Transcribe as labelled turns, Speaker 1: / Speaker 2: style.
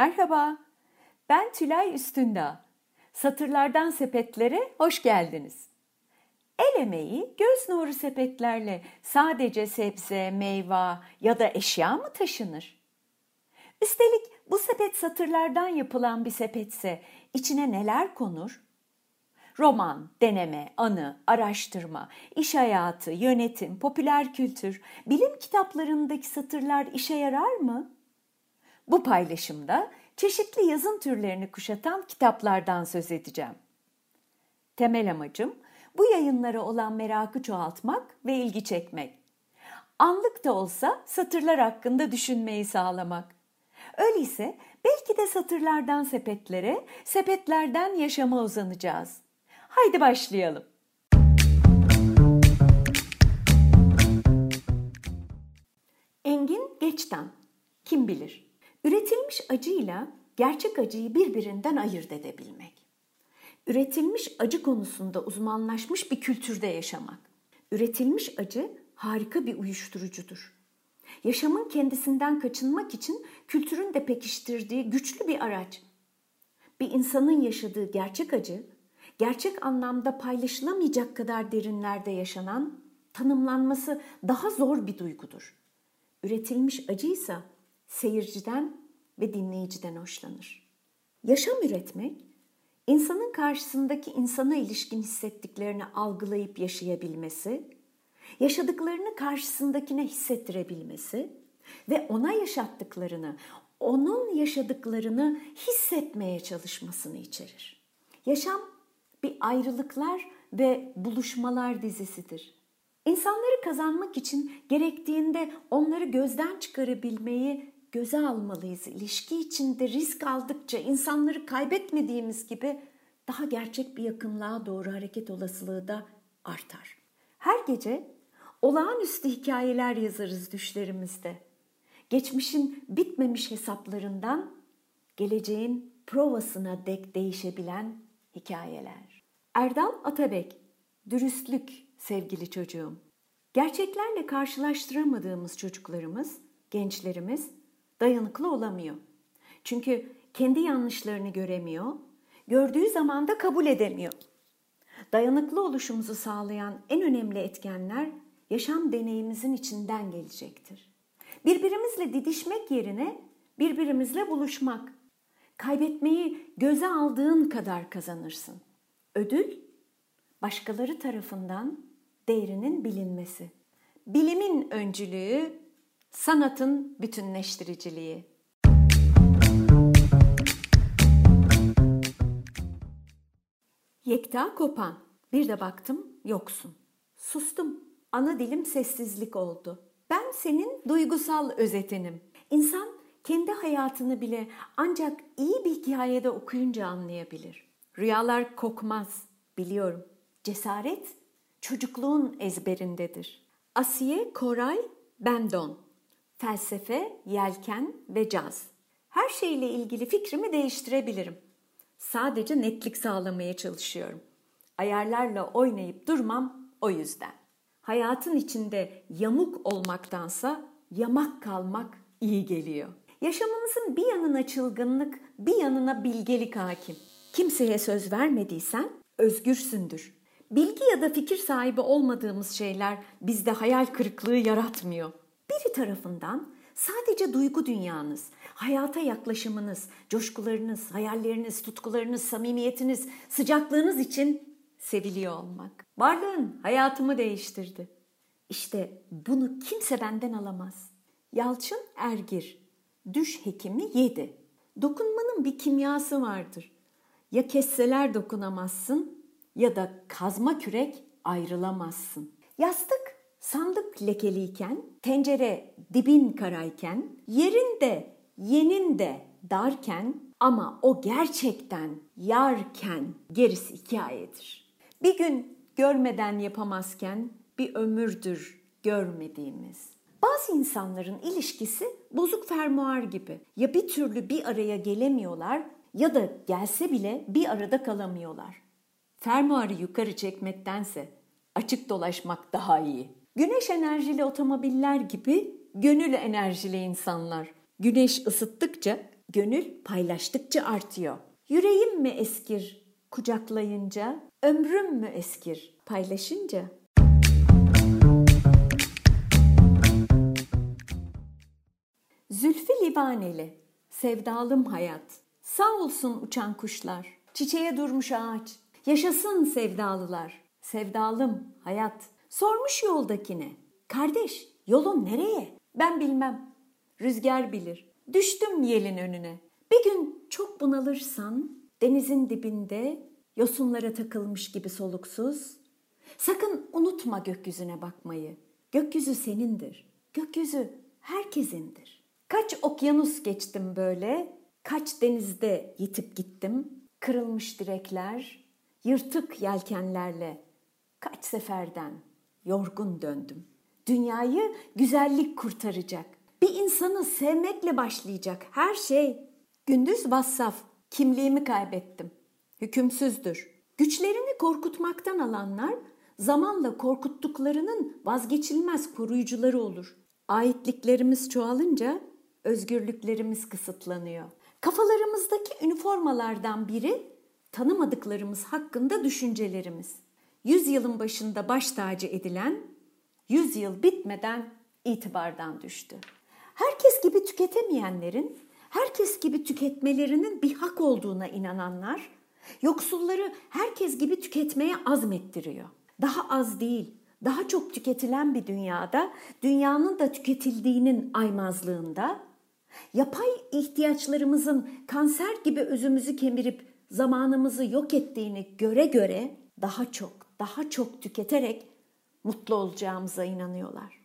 Speaker 1: Merhaba, ben Tülay Üstündağ. Satırlardan sepetlere hoş geldiniz. El emeği göz nuru sepetlerle sadece sebze, meyve ya da eşya mı taşınır? Üstelik bu sepet satırlardan yapılan bir sepetse içine neler konur? Roman, deneme, anı, araştırma, iş hayatı, yönetim, popüler kültür, bilim kitaplarındaki satırlar işe yarar mı? Bu paylaşımda çeşitli yazın türlerini kuşatan kitaplardan söz edeceğim. Temel amacım bu yayınlara olan merakı çoğaltmak ve ilgi çekmek. Anlık da olsa satırlar hakkında düşünmeyi sağlamak. Öyleyse belki de satırlardan sepetlere, sepetlerden yaşama uzanacağız. Haydi başlayalım. Engin Geçtan Kim bilir? Üretilmiş acıyla gerçek acıyı birbirinden ayırt edebilmek. Üretilmiş acı konusunda uzmanlaşmış bir kültürde yaşamak. Üretilmiş acı harika bir uyuşturucudur. Yaşamın kendisinden kaçınmak için kültürün de pekiştirdiği güçlü bir araç. Bir insanın yaşadığı gerçek acı, gerçek anlamda paylaşılamayacak kadar derinlerde yaşanan, tanımlanması daha zor bir duygudur. Üretilmiş acıysa seyirciden ve dinleyiciden hoşlanır. Yaşam üretmek, insanın karşısındaki insana ilişkin hissettiklerini algılayıp yaşayabilmesi, yaşadıklarını karşısındakine hissettirebilmesi ve ona yaşattıklarını, onun yaşadıklarını hissetmeye çalışmasını içerir. Yaşam bir ayrılıklar ve buluşmalar dizisidir. İnsanları kazanmak için gerektiğinde onları gözden çıkarabilmeyi göze almalıyız. İlişki içinde risk aldıkça insanları kaybetmediğimiz gibi daha gerçek bir yakınlığa doğru hareket olasılığı da artar. Her gece olağanüstü hikayeler yazarız düşlerimizde. Geçmişin bitmemiş hesaplarından geleceğin provasına dek değişebilen hikayeler. Erdal Atabek, dürüstlük sevgili çocuğum. Gerçeklerle karşılaştıramadığımız çocuklarımız, gençlerimiz dayanıklı olamıyor. Çünkü kendi yanlışlarını göremiyor, gördüğü zaman da kabul edemiyor. Dayanıklı oluşumuzu sağlayan en önemli etkenler yaşam deneyimimizin içinden gelecektir. Birbirimizle didişmek yerine birbirimizle buluşmak. Kaybetmeyi göze aldığın kadar kazanırsın. Ödül başkaları tarafından değerinin bilinmesi. Bilimin öncülüğü, sanatın bütünleştiriciliği. Yekta kopan. Bir de baktım yoksun. Sustum. Ana dilim sessizlik oldu. Ben senin duygusal özetinim. İnsan kendi hayatını bile ancak iyi bir hikayede okuyunca anlayabilir. Rüyalar kokmaz, biliyorum. Cesaret çocukluğun ezberindedir. Asiye Koray Bendon Felsefe, yelken ve caz. Her şeyle ilgili fikrimi değiştirebilirim. Sadece netlik sağlamaya çalışıyorum. Ayarlarla oynayıp durmam o yüzden. Hayatın içinde yamuk olmaktansa yamak kalmak iyi geliyor. Yaşamımızın bir yanına çılgınlık, bir yanına bilgelik hakim. Kimseye söz vermediysen özgürsündür. Bilgi ya da fikir sahibi olmadığımız şeyler bizde hayal kırıklığı yaratmıyor. Biri tarafından sadece duygu dünyanız, hayata yaklaşımınız, coşkularınız, hayalleriniz, tutkularınız, samimiyetiniz, sıcaklığınız için seviliyor olmak. Varlığın hayatımı değiştirdi. İşte bunu kimse benden alamaz. Yalçın Ergir, düş hekimi 7. Dokunmanın bir kimyası vardır. Ya kesseler dokunamazsın ya da kazma kürek ayrılamazsın. Yastık sandık lekeliyken, tencere dibin karayken, yerin de yenin de darken ama o gerçekten yarken gerisi hikayedir. Bir gün görmeden yapamazken bir ömürdür görmediğimiz. Bazı insanların ilişkisi bozuk fermuar gibi. Ya bir türlü bir araya gelemiyorlar ya da gelse bile bir arada kalamıyorlar. Fermuarı yukarı çekmektense açık dolaşmak daha iyi. Güneş enerjili otomobiller gibi gönül enerjili insanlar. Güneş ısıttıkça Gönül paylaştıkça artıyor. Yüreğim mi eskir kucaklayınca, ömrüm mü eskir paylaşınca? Zülfü Livaneli, sevdalım hayat. Sağ olsun uçan kuşlar, çiçeğe durmuş ağaç. Yaşasın sevdalılar, sevdalım hayat. Sormuş yoldakine, kardeş yolun nereye? Ben bilmem, rüzgar bilir. Düştüm yelin önüne. Bir gün çok bunalırsan denizin dibinde yosunlara takılmış gibi soluksuz. Sakın unutma gökyüzüne bakmayı. Gökyüzü senindir. Gökyüzü herkesindir. Kaç okyanus geçtim böyle, kaç denizde yitip gittim. Kırılmış direkler, yırtık yelkenlerle kaç seferden yorgun döndüm. Dünyayı güzellik kurtaracak. Bir insanı sevmekle başlayacak her şey. Gündüz vassaf, kimliğimi kaybettim. Hükümsüzdür. Güçlerini korkutmaktan alanlar zamanla korkuttuklarının vazgeçilmez koruyucuları olur. Aitliklerimiz çoğalınca özgürlüklerimiz kısıtlanıyor. Kafalarımızdaki üniformalardan biri tanımadıklarımız hakkında düşüncelerimiz. Yüzyılın başında baş tacı edilen, yüzyıl bitmeden itibardan düştü. Herkes gibi tüketemeyenlerin, herkes gibi tüketmelerinin bir hak olduğuna inananlar, yoksulları herkes gibi tüketmeye azmettiriyor. Daha az değil, daha çok tüketilen bir dünyada, dünyanın da tüketildiğinin aymazlığında, yapay ihtiyaçlarımızın kanser gibi özümüzü kemirip zamanımızı yok ettiğini göre göre daha çok, daha çok tüketerek mutlu olacağımıza inanıyorlar.